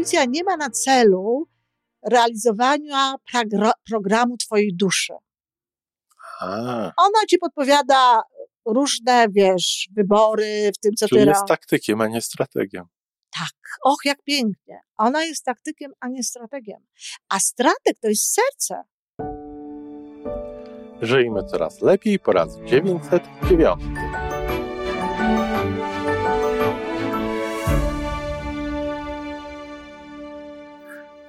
intuicja nie ma na celu realizowania programu twojej duszy. A, Ona ci podpowiada różne, wiesz, wybory w tym, co czyli ty jest taktykiem, a nie strategiem. Tak. Och, jak pięknie. Ona jest taktykiem, a nie strategiem. A strateg to jest serce. Żyjmy coraz lepiej po raz 909.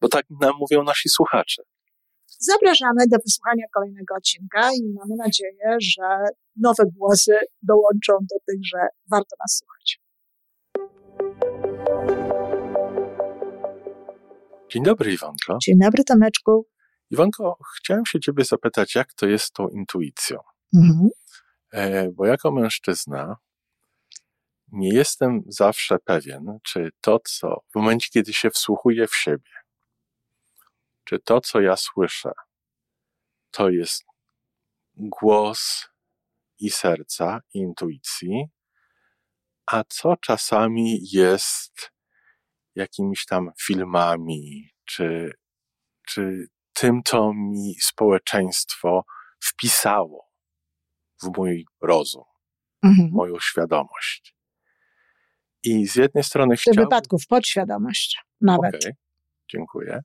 bo tak nam mówią nasi słuchacze. Zapraszamy do wysłuchania kolejnego odcinka i mamy nadzieję, że nowe głosy dołączą do tych, że warto nas słuchać. Dzień dobry, Iwonko. Dzień dobry, Tomeczku. Iwonko, chciałem się ciebie zapytać, jak to jest z tą intuicją? Mhm. E, bo jako mężczyzna nie jestem zawsze pewien, czy to, co w momencie, kiedy się wsłuchuję w siebie, czy to, co ja słyszę, to jest głos i serca, i intuicji, a co czasami jest jakimiś tam filmami, czy, czy tym, co mi społeczeństwo wpisało w mój rozum, Mhm. w moją świadomość. I z jednej strony W chciałbym... wypadku w podświadomość nawet. Okej, dziękuję.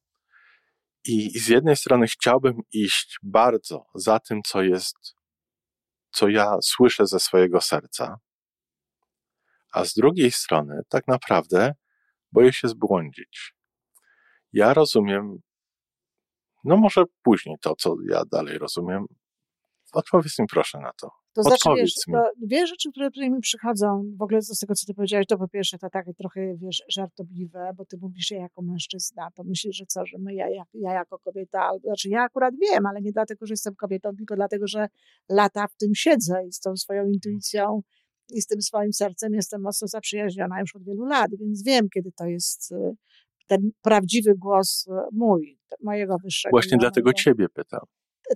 I z jednej strony chciałbym iść bardzo za tym, co jest, co ja słyszę ze swojego serca, a z drugiej strony tak naprawdę boję się zbłądzić. Ja rozumiem, no może później to, co ja dalej rozumiem. Odpowiedz mi proszę na to. To znaczy, wiesz, to dwie rzeczy, które tutaj mi przychodzą, w ogóle z tego, co ty powiedziałeś, to po pierwsze to takie trochę, wiesz, żartobliwe, bo ty mówisz, że jako mężczyzna, to myślisz, że co, że my, ja, ja, ja jako kobieta, albo, znaczy ja akurat wiem, ale nie dlatego, że jestem kobietą, tylko dlatego, że lata w tym siedzę i z tą swoją intuicją i z tym swoim sercem jestem mocno zaprzyjaźniona już od wielu lat, więc wiem, kiedy to jest y, ten prawdziwy głos y, mój, mojego wyższego. Właśnie dlatego ciebie pytam.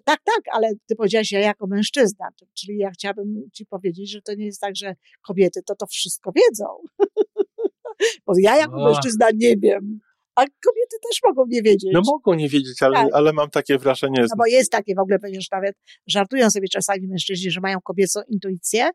Tak, tak, ale ty powiedziałaś ja jako mężczyzna, czyli ja chciałabym ci powiedzieć, że to nie jest tak, że kobiety to to wszystko wiedzą. Bo ja jako No. mężczyzna nie wiem, a kobiety też mogą nie wiedzieć. No mogą nie wiedzieć, ale, Tak. ale mam takie wrażenie, No bo jest takie w ogóle, przecież nawet żartują sobie czasami mężczyźni, że mają kobiecą intuicję,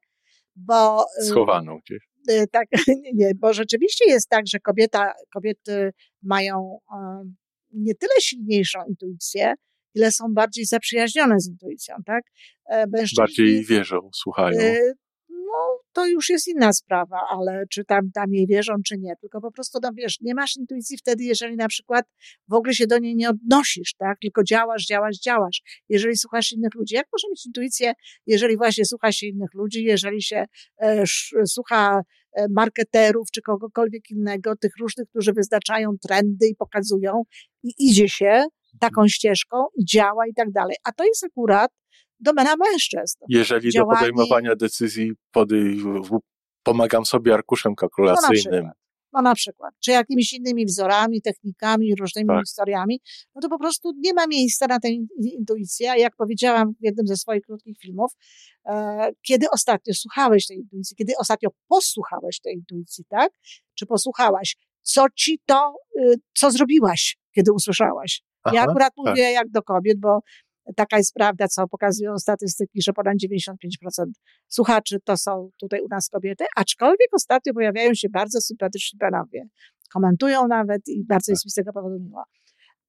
bo y, schowaną gdzieś. y, tak, nie, nie, bo rzeczywiście jest tak, że kobieta, kobiety mają e, nie tyle silniejszą intuicję, ile są bardziej zaprzyjaźnione z intuicją, tak? E, Mężczyźni, Bardziej wierzą, słuchają. y, no, to już jest inna sprawa, ale czy tam, tam jej wierzą, czy nie. Tylko po prostu, no wiesz, nie masz intuicji wtedy, jeżeli na przykład w ogóle się do niej nie odnosisz, tak? Tylko działasz, działasz, działasz. Jeżeli słuchasz innych ludzi, jak może mieć intuicję, jeżeli właśnie słucha się innych ludzi, jeżeli się e, sz, słucha e, marketerów, czy kogokolwiek innego, tych różnych, którzy wyznaczają trendy i pokazują i idzie się taką ścieżką, działa i tak dalej. A to jest akurat domena mężczyzn. Jeżeli działanie- do podejmowania decyzji podej... w- pomagam sobie arkuszem kalkulacyjnym, No na przykład, czy jakimiś innymi wzorami, technikami, różnymi Tak. historiami, no to po prostu nie ma miejsca na tę in- intuicję. A jak powiedziałam w jednym ze swoich krótkich filmów, e, kiedy ostatnio słuchałeś tej intuicji, kiedy ostatnio posłuchałeś tej intuicji, tak? Czy posłuchałaś, co ci to, y, co zrobiłaś, kiedy usłyszałaś? Ja Aha, akurat tak. mówię jak do kobiet, bo taka jest prawda, co pokazują statystyki, że ponad 95% słuchaczy to są tutaj u nas kobiety, aczkolwiek ostatnio pojawiają się bardzo sympatyczni panowie. Komentują nawet i bardzo jest mi z tego powodu miło.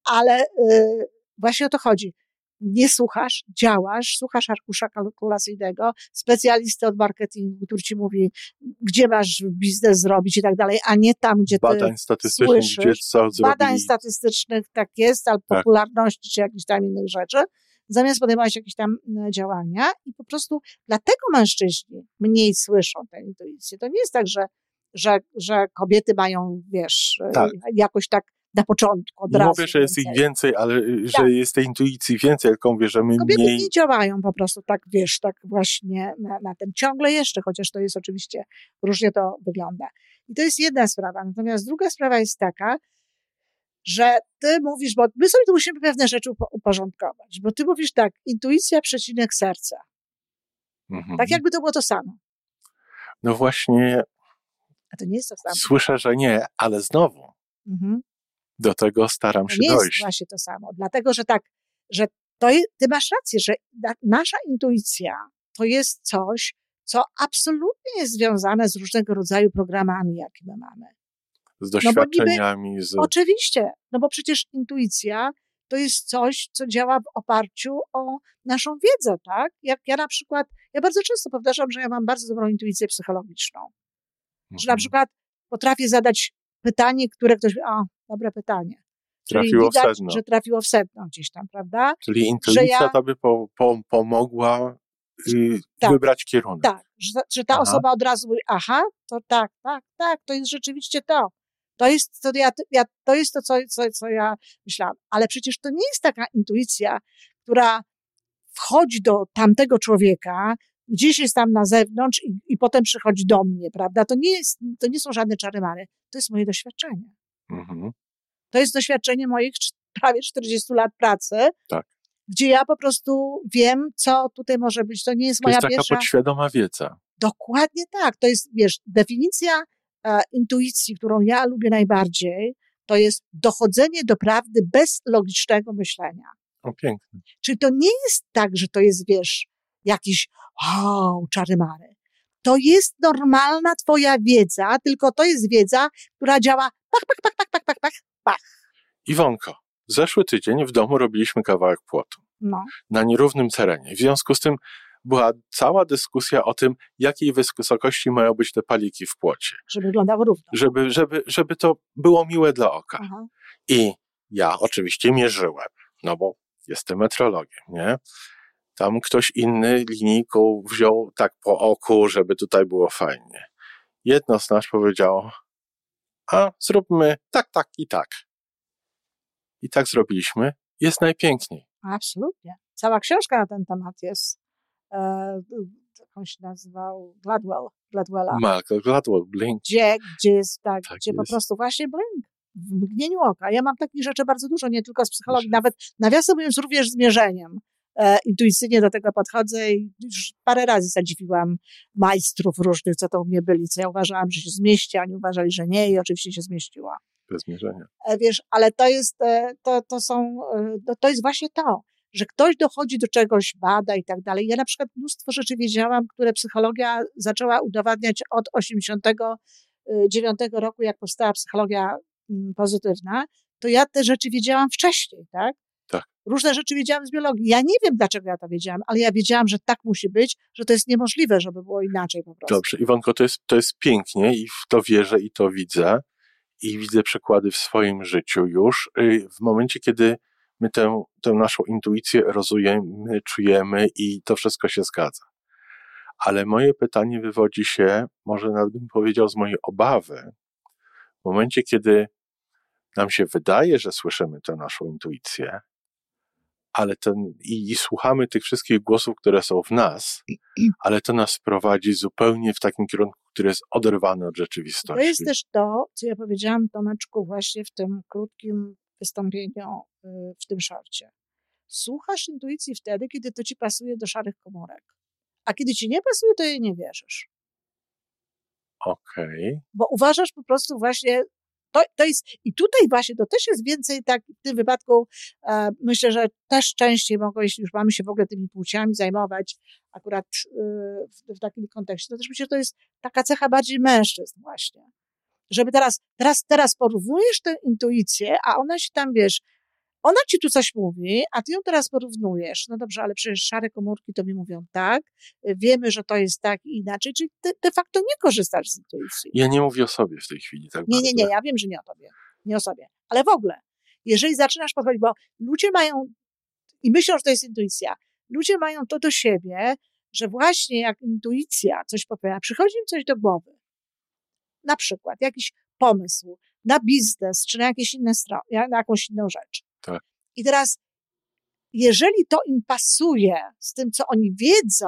Ale y, właśnie o to chodzi. Nie słuchasz, działasz, słuchasz arkusza kalkulacyjnego, specjalisty od marketingu, który ci mówi, gdzie masz biznes zrobić i tak dalej, a nie tam, gdzie ty badań statystycznych, słyszysz, gdzie co badań statystycznych, tak jest, albo Tak. popularności, czy jakichś tam innych rzeczy, zamiast podejmować jakieś tam działania i po prostu dlatego mężczyźni mniej słyszą tę intuicję. To nie jest tak, że, że, że kobiety mają, wiesz, Tak. jakoś tak na początku od razu. mówię, że jest ich więcej. więcej, ale y, że Tak. jest tej intuicji więcej, tylko mówię, że my Kobiety mniej... nie działają po prostu tak, wiesz, tak właśnie na, na tym ciągle jeszcze, chociaż to jest oczywiście, różnie to wygląda. I to jest jedna sprawa. Natomiast druga sprawa jest taka, że ty mówisz, bo my sobie tu musimy pewne rzeczy upo- uporządkować, bo ty mówisz tak, intuicja, przecinek serca. Mhm. Tak jakby to było to samo. No właśnie, A to nie jest to samo. słyszę, że nie, ale znowu Mhm. Do tego staram To się nie jest dojść. właśnie to samo. Dlatego, że tak, że to ty masz rację, że na, nasza intuicja to jest coś, co absolutnie jest związane z różnego rodzaju programami, jakie my mamy. Z no bo niby- doświadczeniami, z... Oczywiście, no bo przecież intuicja to jest coś, co działa w oparciu o naszą wiedzę, tak? Jak ja na przykład, ja bardzo często powtarzam, że ja mam bardzo dobrą intuicję psychologiczną. Że na Mhm. przykład potrafię zadać pytanie, które ktoś, a, dobre pytanie. Czyli Trafiło w widać, sedno. że trafiło w sedno gdzieś tam, prawda? Czyli intuicja ja- tobie po, po, pomogła y, Tak. wybrać kierunek. Tak, że, że ta Aha. osoba od razu mówi, aha, to tak, tak, tak, to jest rzeczywiście to. To jest to, ja, ja, to, jest to co, co, co ja myślałam. Ale przecież to nie jest taka intuicja, która wchodzi do tamtego człowieka, gdzieś jest tam na zewnątrz i, i potem przychodzi do mnie, prawda? To nie, jest, to nie są żadne czary-mary. To jest moje doświadczenie. Mhm. To jest doświadczenie moich prawie 40 lat pracy, Tak. gdzie ja po prostu wiem, co tutaj może być. To nie jest To moja jest taka pierwsza... podświadoma wiedza. Dokładnie tak. To jest, wiesz, definicja e, intuicji, którą ja lubię najbardziej, to jest dochodzenie do prawdy bez logicznego myślenia. O, piękne. Czyli to nie jest tak, że to jest, wiesz, jakiś, wow, czary-mary. To jest normalna twoja wiedza, tylko to jest wiedza, która działa pach, pach, pach, pach, pach, pach, pach. Iwonko, zeszły tydzień w domu robiliśmy kawałek płotu No, na nierównym terenie. W związku z tym była cała dyskusja o tym, jakiej wysokości mają być te paliki w płocie, żeby wyglądało równo. żeby, żeby, żeby to było miłe dla oka. Aha. I ja oczywiście mierzyłem, no bo jestem metrologiem, nie? Tam ktoś inny linijką wziął tak po oku, żeby tutaj było fajnie. Jedno z nas powiedziało, a zróbmy tak, tak i tak. I tak zrobiliśmy. Jest najpiękniej. Absolutnie. Cała książka na ten temat jest, e, on się nazywał, Gladwell, Gladwella. Malcolm Gladwell, Blink. gdzie, gdzie jest tak, Tak gdzie po jest. prostu właśnie blink w mgnieniu oka. Ja mam takich rzeczy bardzo dużo, nie tylko z psychologii, nawet nawiasem mówiąc również z mierzeniem. E, intuicyjnie do tego podchodzę i już parę razy zadziwiłam majstrów różnych, co to u mnie byli, co ja uważałam, że się zmieści, a oni uważali, że nie i oczywiście się zmieściła. Bez mierzenia. E, wiesz, ale to jest, e, to, to są, to, to jest właśnie to, że ktoś dochodzi do czegoś, bada i tak dalej. Ja na przykład mnóstwo rzeczy wiedziałam, które psychologia zaczęła udowadniać od 89 roku, jak powstała psychologia mm, pozytywna, to ja te rzeczy wiedziałam wcześniej, tak? Różne rzeczy wiedziałam z biologii. Ja nie wiem, dlaczego ja to wiedziałam, ale ja wiedziałam, że tak musi być, że to jest niemożliwe, żeby było inaczej po prostu. Dobrze, Iwonko, to jest, to jest pięknie i w to wierzę i to widzę. I widzę przykłady w swoim życiu już. Y, W momencie, kiedy my tę, tę naszą intuicję rozujemy, czujemy i to wszystko się zgadza. Ale moje pytanie wywodzi się, może nawet bym powiedział, z mojej obawy. W momencie, kiedy nam się wydaje, że słyszymy tę naszą intuicję, ale ten, i, i słuchamy tych wszystkich głosów, które są w nas, ale to nas prowadzi zupełnie w takim kierunku, który jest oderwany od rzeczywistości. To jest też to, co ja powiedziałam Tomeczku właśnie w tym krótkim wystąpieniu y, w tym szorcie. Słuchasz intuicji wtedy, kiedy to ci pasuje do szarych komórek. A kiedy ci nie pasuje, to jej nie wierzysz. Okej. Bo uważasz po prostu właśnie, to, to jest, i tutaj właśnie to też jest więcej tak, w tym wypadku e, myślę, że też częściej mogą, jeśli już mamy się w ogóle tymi płciami zajmować, akurat y, w, w takim kontekście, to też myślę, że to jest taka cecha bardziej mężczyzn właśnie. Żeby teraz, teraz, teraz porównujesz tę intuicję, a ona się tam, wiesz, ona ci tu coś mówi, a ty ją teraz porównujesz. No dobrze, ale przecież szare komórki to mi mówią tak, y, wiemy, że to jest tak i inaczej, czyli ty de facto nie korzystasz z intuicji. Ja nie mówię o sobie w tej chwili, tak Nie, nie, nie, bardzo. ja wiem, że nie o tobie, nie o sobie, ale w ogóle, jeżeli zaczynasz podchodzić, bo ludzie mają, i myślą, że to jest intuicja, ludzie mają to do siebie, że właśnie jak intuicja coś popiera, przychodzi im coś do głowy, na przykład jakiś pomysł, na biznes, czy na jakieś inne na jakąś inną rzecz. Tak. I teraz, jeżeli to im pasuje z tym, co oni wiedzą,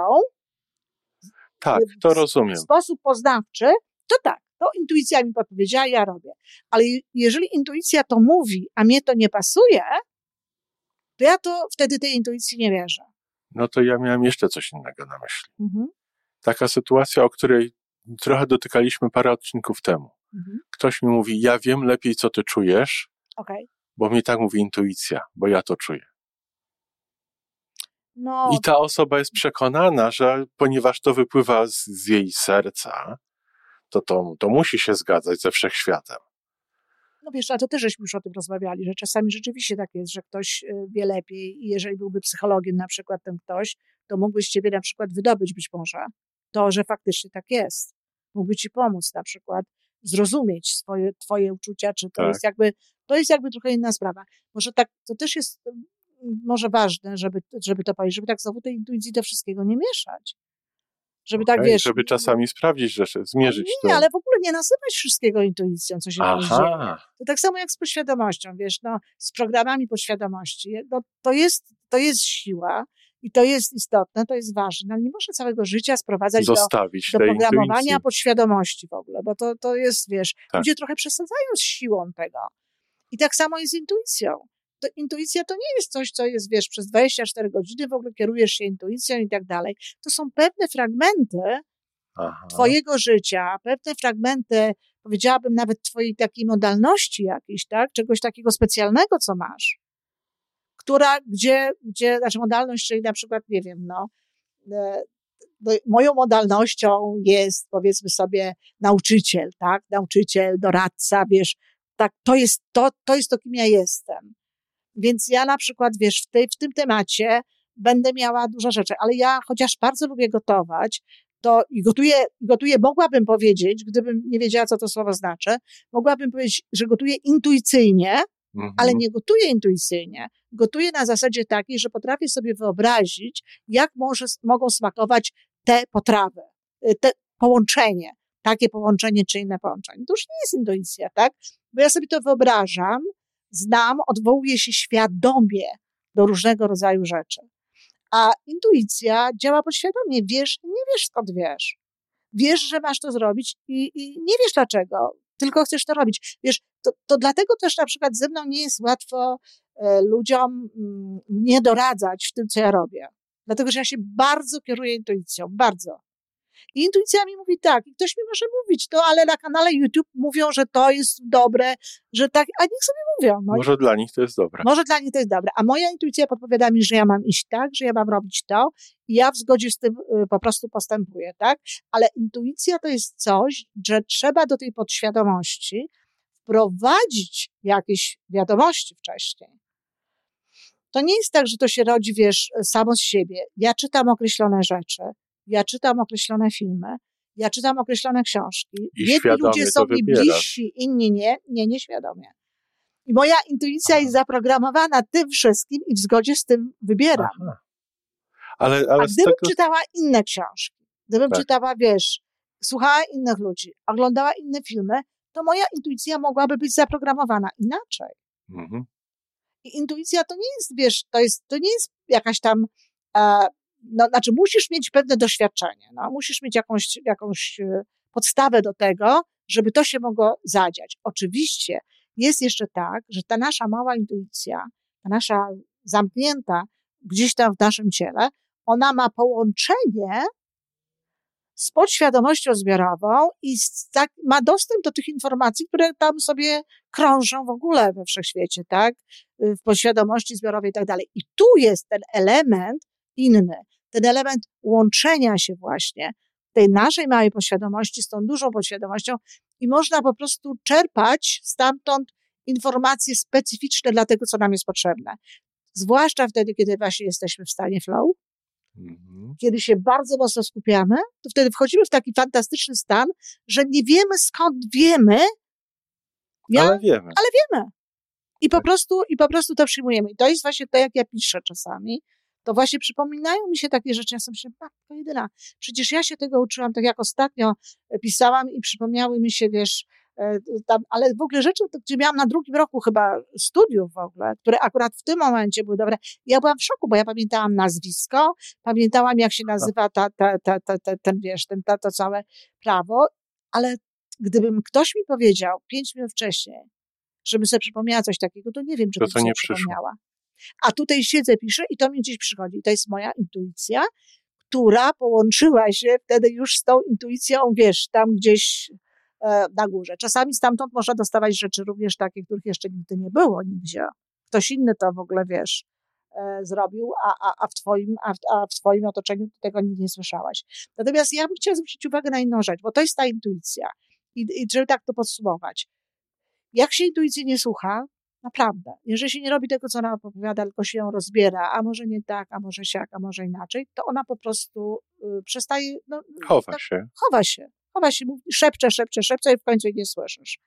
tak, to rozumiem. W sposób poznawczy, to tak, to intuicja mi podpowiedziała, ja robię. Ale jeżeli intuicja to mówi, a mnie to nie pasuje, to ja to wtedy tej intuicji nie wierzę. No to ja miałem jeszcze coś innego na myśli. Mhm. Taka sytuacja, o której trochę dotykaliśmy parę odcinków temu. Mhm. Ktoś mi mówi, ja wiem lepiej, co ty czujesz, okay. Bo mi tak mówi intuicja, bo ja to czuję. No. I ta osoba jest przekonana, że ponieważ to wypływa z, z jej serca, to, to to musi się zgadzać ze wszechświatem. No wiesz, ale to też żeśmy już o tym rozmawiali, że czasami rzeczywiście tak jest, że ktoś y, wie lepiej i jeżeli byłby psychologiem na przykład ten ktoś, to mógłby z ciebie na przykład wydobyć być może to, że faktycznie tak jest. Mógłby ci pomóc na przykład zrozumieć swoje, twoje uczucia, czy to tak. jest jakby, to jest jakby trochę inna sprawa. Może tak, to też jest może ważne, żeby, żeby to powiedzieć, żeby tak znowu tej intuicji do wszystkiego nie mieszać. Żeby okay, tak, wiesz... Żeby czasami sprawdzić rzeczy, zmierzyć Nie, to. ale w ogóle nie nazywać wszystkiego intuicją, co się dzieje. To tak samo jak z podświadomością, wiesz, no, z programami podświadomości. No, to, jest, to jest siła i to jest istotne, to jest ważne, ale nie można całego życia sprowadzać Zostawić do, do programowania intuicji. podświadomości w ogóle, bo to, to jest, wiesz, tak. ludzie trochę przesadzają z siłą tego. I tak samo jest z intuicją to intuicja to nie jest coś, co jest, wiesz, przez 24 godziny w ogóle kierujesz się intuicją i tak dalej. To są pewne fragmenty Aha. twojego życia, pewne fragmenty, powiedziałabym nawet twojej takiej modalności jakiejś, tak? Czegoś takiego specjalnego, co masz. Która, gdzie, gdzie, znaczy modalność, czyli na przykład, nie wiem, no, e, no moją modalnością jest, powiedzmy sobie, nauczyciel, tak? Nauczyciel, doradca, wiesz, tak, to jest to, to jest to, kim ja jestem. Więc ja na przykład, wiesz, w, tej, w tym temacie będę miała dużo rzeczy, ale ja chociaż bardzo lubię gotować, to i gotuję, gotuję, mogłabym powiedzieć, gdybym nie wiedziała, co to słowo znaczy, mogłabym powiedzieć, że gotuję intuicyjnie, mhm. ale nie gotuję intuicyjnie. Gotuję na zasadzie takiej, że potrafię sobie wyobrazić, jak może, mogą smakować te potrawy, y, te połączenie, takie połączenie czy inne połączenie. To już nie jest intuicja, tak? Bo ja sobie to wyobrażam, znam, odwołuje się świadomie do różnego rodzaju rzeczy. A intuicja działa podświadomie. Wiesz, nie wiesz skąd wiesz. Wiesz, że masz to zrobić i, i nie wiesz dlaczego, tylko chcesz to robić. Wiesz, to, to dlatego też na przykład ze mną nie jest łatwo e, ludziom mm, nie doradzać w tym, co ja robię. Dlatego, że ja się bardzo kieruję intuicją, bardzo. I intuicja mi mówi tak, i ktoś mi może mówić to, ale na kanale YouTube mówią, że to jest dobre, że tak, a niech sobie mówią. No może dla nich to jest dobre. Może dla nich to jest dobre. A moja intuicja podpowiada mi, że ja mam iść tak, że ja mam robić to i ja w zgodzie z tym y, po prostu postępuję, tak? Ale intuicja to jest coś, że trzeba do tej podświadomości wprowadzić jakieś wiadomości wcześniej. To nie jest tak, że to się rodzi, wiesz, samo z siebie. Ja czytam określone rzeczy, ja czytam określone filmy, ja czytam określone książki. I Jedni ludzie są mi bliżsi, inni nie, nie, nieświadomie. I moja intuicja Aha. jest zaprogramowana tym wszystkim i w zgodzie z tym wybieram. Ale, ale A gdybym tego... czytała inne książki, gdybym tak. czytała, wiesz, słuchała innych ludzi, oglądała inne filmy, to moja intuicja mogłaby być zaprogramowana inaczej. Mhm. I intuicja to nie jest, wiesz, to jest, to nie jest jakaś tam e, no, znaczy musisz mieć pewne doświadczenie, no, musisz mieć jakąś, jakąś e, podstawę do tego, żeby to się mogło zadziać. Oczywiście jest jeszcze tak, że ta nasza mała intuicja, ta nasza zamknięta gdzieś tam w naszym ciele, ona ma połączenie z podświadomością zbiorową i tak, ma dostęp do tych informacji, które tam sobie krążą w ogóle we wszechświecie, tak? W podświadomości zbiorowej i tak dalej. I tu jest ten element inny ten element łączenia się właśnie tej naszej małej podświadomości z tą dużą podświadomością i można po prostu czerpać stamtąd informacje specyficzne dla tego, co nam jest potrzebne. Zwłaszcza wtedy, kiedy właśnie jesteśmy w stanie flow, mhm. kiedy się bardzo mocno skupiamy, to wtedy wchodzimy w taki fantastyczny stan, że nie wiemy skąd wiemy, ja, ale wiemy. Ale wiemy. I po, tak. prostu, I po prostu to przyjmujemy. I to jest właśnie to, jak ja piszę czasami, to właśnie przypominają mi się takie rzeczy. Ja sobie myślę, matko jedyna, przecież ja się tego uczyłam, tak jak ostatnio pisałam i przypomniały mi się, wiesz, E, tam, ale w ogóle rzeczy, gdzie miałam na drugim roku chyba studiów w ogóle, które akurat w tym momencie były dobre. Ja byłam w szoku, bo ja pamiętałam nazwisko, pamiętałam jak się nazywa ta, ta, ta, ta, ta, ten, wiesz, ten, ta, to całe prawo, ale gdybym ktoś mi powiedział pięć minut wcześniej, żeby sobie przypomniała coś takiego, to nie wiem, czy To bym sobie nie przyszło. przypomniała. A tutaj siedzę, piszę i to mi gdzieś przychodzi. To jest moja intuicja, która połączyła się wtedy już z tą intuicją, wiesz, tam gdzieś e, na górze. Czasami stamtąd można dostawać rzeczy również takie, których jeszcze nigdy nie było nigdzie. Ktoś inny to w ogóle, wiesz, e, zrobił, a, a, a, w twoim, a, w, a w twoim otoczeniu tego nigdy nie słyszałaś. Natomiast ja bym chciała zwrócić uwagę na inną rzecz, bo to jest ta intuicja. I, i żeby tak to podsumować. Jak się intuicji nie słucha, naprawdę, jeżeli się nie robi tego, co ona opowiada, tylko się ją rozbiera, a może nie tak, a może siak, a może inaczej, to ona po prostu y, przestaje, no, Chowa tak, się. chowa się, chowa się, mówi, szepcze, szepcze, szepcze i w końcu jej nie słyszysz.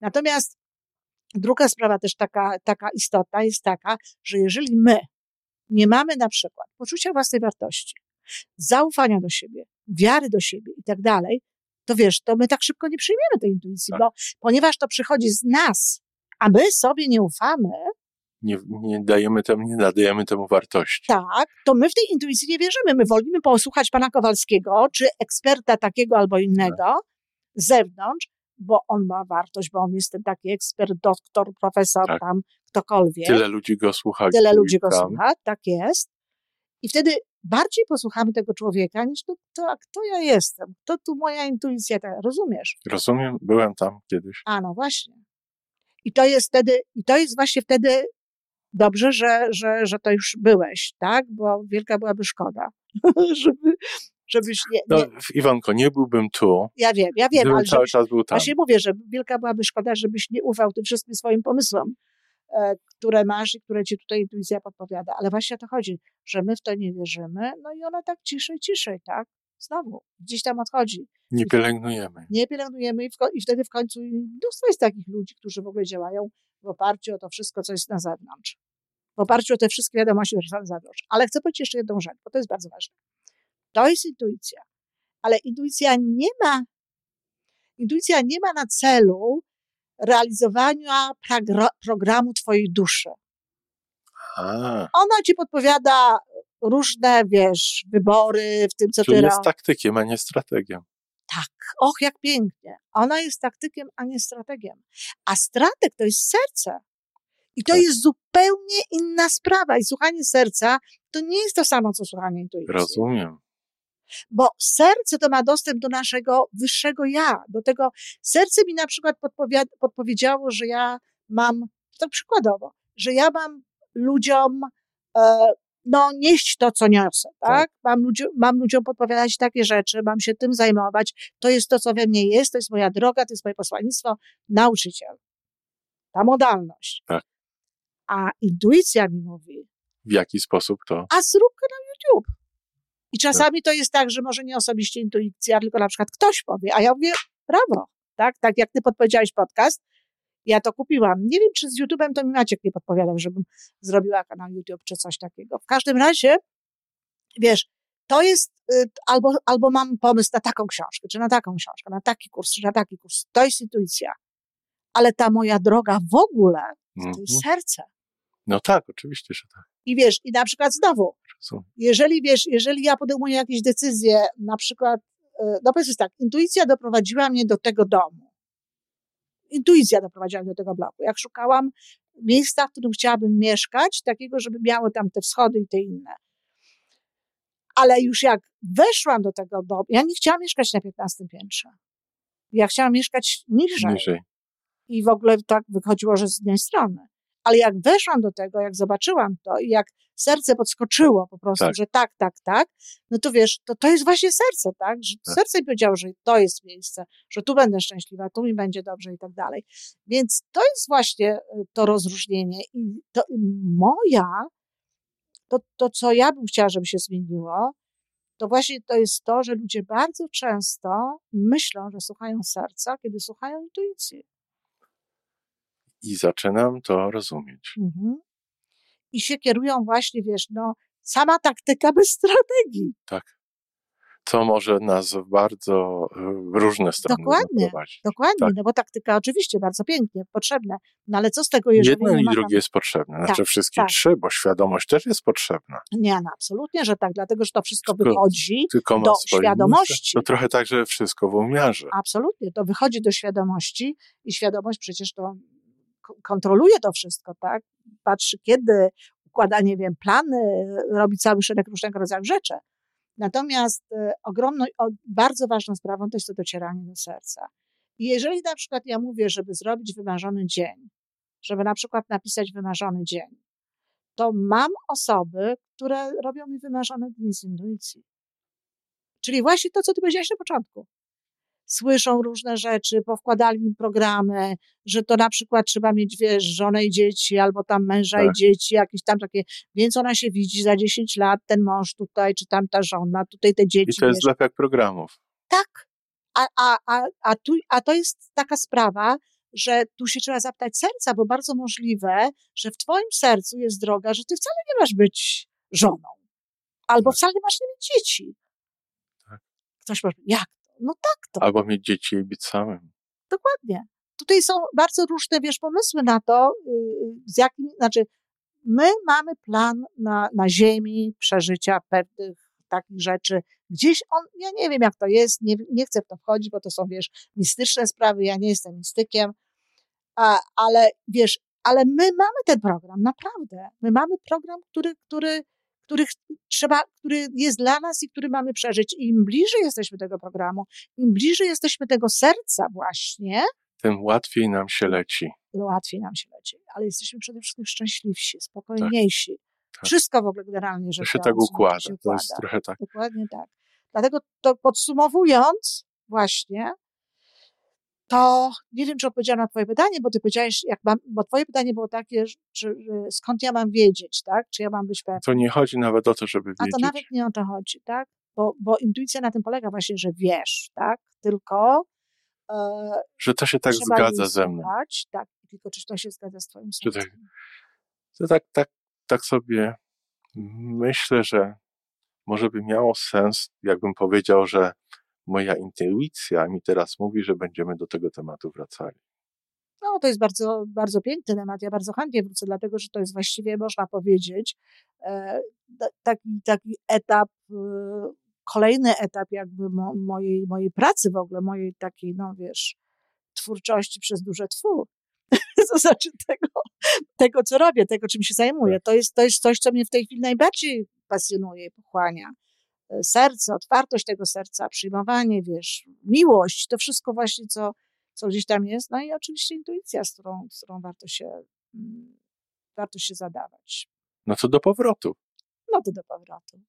Natomiast druga sprawa też taka, taka istotna jest taka, że jeżeli my nie mamy na przykład poczucia własnej wartości, zaufania do siebie, wiary do siebie i tak dalej, to wiesz, to my tak szybko nie przyjmiemy tej intuicji, Tak. bo ponieważ to przychodzi z nas, a my sobie nie ufamy, Nie, nie dajemy temu, nie nadajemy temu wartości. tak, to my w tej intuicji nie wierzymy. My wolimy posłuchać pana Kowalskiego, czy eksperta takiego albo innego z zewnątrz, bo on ma wartość, bo on jest ten taki ekspert, doktor, profesor, Tak. tam, ktokolwiek. Tyle ludzi go słucha. Tyle ludzi go tam. słucha, tak jest. I wtedy bardziej posłuchamy tego człowieka, niż to, to a kto ja jestem, kto tu moja intuicja, ta, rozumiesz? Rozumiem, byłem tam kiedyś. A no właśnie. I to jest wtedy, i to jest właśnie wtedy dobrze, że, że, że to już byłeś, tak? Bo wielka byłaby szkoda, żeby, żebyś nie, No, nie, Iwanko, nie byłbym tu, ja wiem, ja wiem, ale cały czas był tam. właśnie mówię, że wielka byłaby szkoda, żebyś nie ufał tym wszystkim swoim pomysłom, e, które masz i które ci tutaj intuicja podpowiada. Ale właśnie o to chodzi, że my w to nie wierzymy, no i ona tak ciszej, ciszej, tak? Znowu, gdzieś tam odchodzi. Nie pielęgnujemy. nie pielęgnujemy i, i wtedy w końcu mnóstwo jest takich ludzi, którzy w ogóle działają w oparciu o to wszystko, co jest na zewnątrz. W oparciu o te wszystkie wiadomości, które są na zewnątrz. Ale chcę powiedzieć jeszcze jedną rzecz, bo to jest bardzo ważne. To jest intuicja. Ale intuicja nie ma, intuicja nie ma na celu realizowania programu twojej duszy. A, Ona ci podpowiada różne, wiesz, wybory w tym, co czyli ty jest robisz. taktykiem, a nie strategiem. Tak, och, jak pięknie. Ona jest taktykiem, a nie strategiem. A strateg to jest serce. I to Tak. jest zupełnie inna sprawa. I słuchanie serca to nie jest to samo, co słuchanie intuicji. Rozumiem. Bo serce to ma dostęp do naszego wyższego ja. Do tego serce mi na przykład podpowiedziało, że ja mam, tak przykładowo, że ja mam ludziom, e, no, nieść to, co niosę, tak? Tak. Mam, ludzi- mam ludziom podpowiadać takie rzeczy, mam się tym zajmować. To jest to, co we mnie jest, to jest moja droga, to jest moje posłannictwo. Nauczyciel. Ta modalność. Tak. A intuicja mi mówi, W jaki sposób to? a zrób kanał YouTube. I czasami to jest tak, że może nie osobiście intuicja, tylko na przykład ktoś powie, a ja mówię, brawo, tak? Tak jak ty podpowiedziałeś podcast, ja to kupiłam. Nie wiem, czy z YouTube'em to mi Maciek nie podpowiadał, żebym zrobiła kanał YouTube czy coś takiego. W każdym razie, wiesz, to jest, y, albo, albo mam pomysł na taką książkę, czy na taką książkę, na taki kurs, czy na taki kurs. To jest intuicja. Ale ta moja droga w ogóle, to Mhm. jest serce. No tak, oczywiście, że tak. I wiesz, i na przykład znowu, jeżeli wiesz, jeżeli ja podejmuję jakieś decyzje, na przykład, e, no powiedzmy tak, intuicja doprowadziła mnie do tego domu. Intuicja doprowadziła mnie do tego bloku. Jak szukałam miejsca, w którym chciałabym mieszkać, takiego, żeby miało tam te wschody i te inne. Ale już jak weszłam do tego domu, ja nie chciałam mieszkać na 15 piętrze. Ja chciałam mieszkać niżej. Niżej. I w ogóle tak wychodziło, że z jednej strony. Ale jak weszłam do tego, jak zobaczyłam to i jak serce podskoczyło po prostu, Tak. że tak, tak, tak, no to wiesz, to, to jest właśnie serce, tak? Że Tak. serce mi powiedziało, że to jest miejsce, że tu będę szczęśliwa, tu mi będzie dobrze i tak dalej. Więc to jest właśnie y, to rozróżnienie i to moja, to, to co ja bym chciała, żeby się zmieniło, to właśnie to jest to, że ludzie bardzo często myślą, że słuchają serca, kiedy słuchają intuicji. I zaczynam to rozumieć. Mhm. I się kierują właśnie, wiesz, no, sama taktyka bez strategii. Tak. to może nas w bardzo w różne strony Dokładnie, zaprowadzić. dokładnie, Tak. no bo taktyka oczywiście bardzo pięknie, potrzebne, no ale co z tego, jeżeli Jedno i tam- drugie jest potrzebne. Znaczy Tak, wszystkie tak. trzy, bo świadomość też jest potrzebna. Nie, no absolutnie, że tak, dlatego, że to wszystko Tylko- wychodzi Tylko do świadomości. To trochę tak, że wszystko w umiarze. Absolutnie, to wychodzi do świadomości i świadomość przecież to kontroluje to wszystko, tak? Patrzy kiedy, układa, nie wiem, plany, robi cały szereg różnego rodzaju rzeczy. Natomiast e, ogromną, bardzo ważną sprawą to jest to docieranie do serca. I jeżeli na przykład ja mówię, żeby zrobić wymarzony dzień, żeby na przykład napisać wymarzony dzień, to mam osoby, które robią mi wymarzone dni z intuicji. Czyli właśnie to, co ty powiedziałeś na początku słyszą różne rzeczy, powkładali mi programy, że to na przykład trzeba mieć, wiesz, żonę i dzieci, albo tam męża i Tak. dzieci, jakieś tam takie, więc ona się widzi za 10 lat, ten mąż tutaj, czy tam ta żona, tutaj te dzieci. I to jest zlepek programów. Tak. A, a, a, a, tu, a to jest taka sprawa, że tu się trzeba zapytać serca, bo bardzo możliwe, że w twoim sercu jest droga, że ty wcale nie masz być żoną. Albo Tak. wcale nie masz nie mieć dzieci. Tak. Ktoś powie, jak? No tak to. Albo mieć dzieci i być samym. Dokładnie. Tutaj są bardzo różne, wiesz, pomysły na to, yy, z jakim, znaczy, my mamy plan na, na ziemi przeżycia pewnych takich rzeczy. Gdzieś on, ja nie wiem jak to jest, nie, nie chcę w to wchodzić, bo to są, wiesz, mistyczne sprawy, ja nie jestem mistykiem, a, ale wiesz, ale my mamy ten program, naprawdę. My mamy program, który, który, który trzeba, który jest dla nas i który mamy przeżyć. I im bliżej jesteśmy tego programu, im bliżej jesteśmy tego serca właśnie, Tym łatwiej nam się leci. łatwiej nam się leci. Ale jesteśmy przede wszystkim szczęśliwsi, spokojniejsi. Tak. Wszystko w ogóle generalnie To rzecz się tak układa. się To jest układa. trochę tak. Dokładnie tak. Dlatego to podsumowując właśnie, to nie wiem, czy odpowiedziałam na twoje pytanie, bo ty powiedziałeś, jak mam, bo twoje pytanie było takie, że skąd ja mam wiedzieć, tak? Czy ja mam być pewna? To nie chodzi nawet o to, żeby A wiedzieć. to nawet nie o to chodzi, tak? Bo, bo intuicja na tym polega właśnie, że wiesz, tak? Tylko e, Że to się tak zgadza ze mną. tak? Tylko czy to się zgadza z twoim Czy sercem? tak- To tak, tak, tak sobie myślę, że może by miało sens, jakbym powiedział, że moja intuicja mi teraz mówi, że będziemy do tego tematu wracali. No, to jest bardzo, bardzo piękny temat. Ja bardzo chętnie wrócę, dlatego że to jest właściwie, można powiedzieć, e, ta- taki, taki etap, e, kolejny etap jakby mo, mojej, mojej pracy w ogóle, mojej takiej, no wiesz, twórczości przez duże twu. to znaczy tego, tego, co robię, tego, czym się zajmuję. To jest, to jest coś, co mnie w tej chwili najbardziej pasjonuje i pochłania. Serce, otwartość tego serca, przyjmowanie, wiesz, miłość, to wszystko właśnie, co, co gdzieś tam jest. No i oczywiście intuicja, z którą, z którą warto się, mm, warto się zadawać. No to do powrotu. No to do powrotu.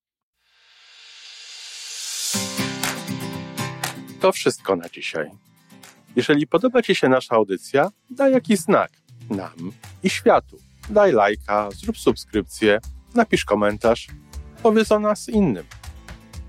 To wszystko na dzisiaj. Jeżeli podoba Ci się nasza audycja, daj jakiś znak nam i światu. Daj lajka, zrób subskrypcję, napisz komentarz, powiedz o nas innym.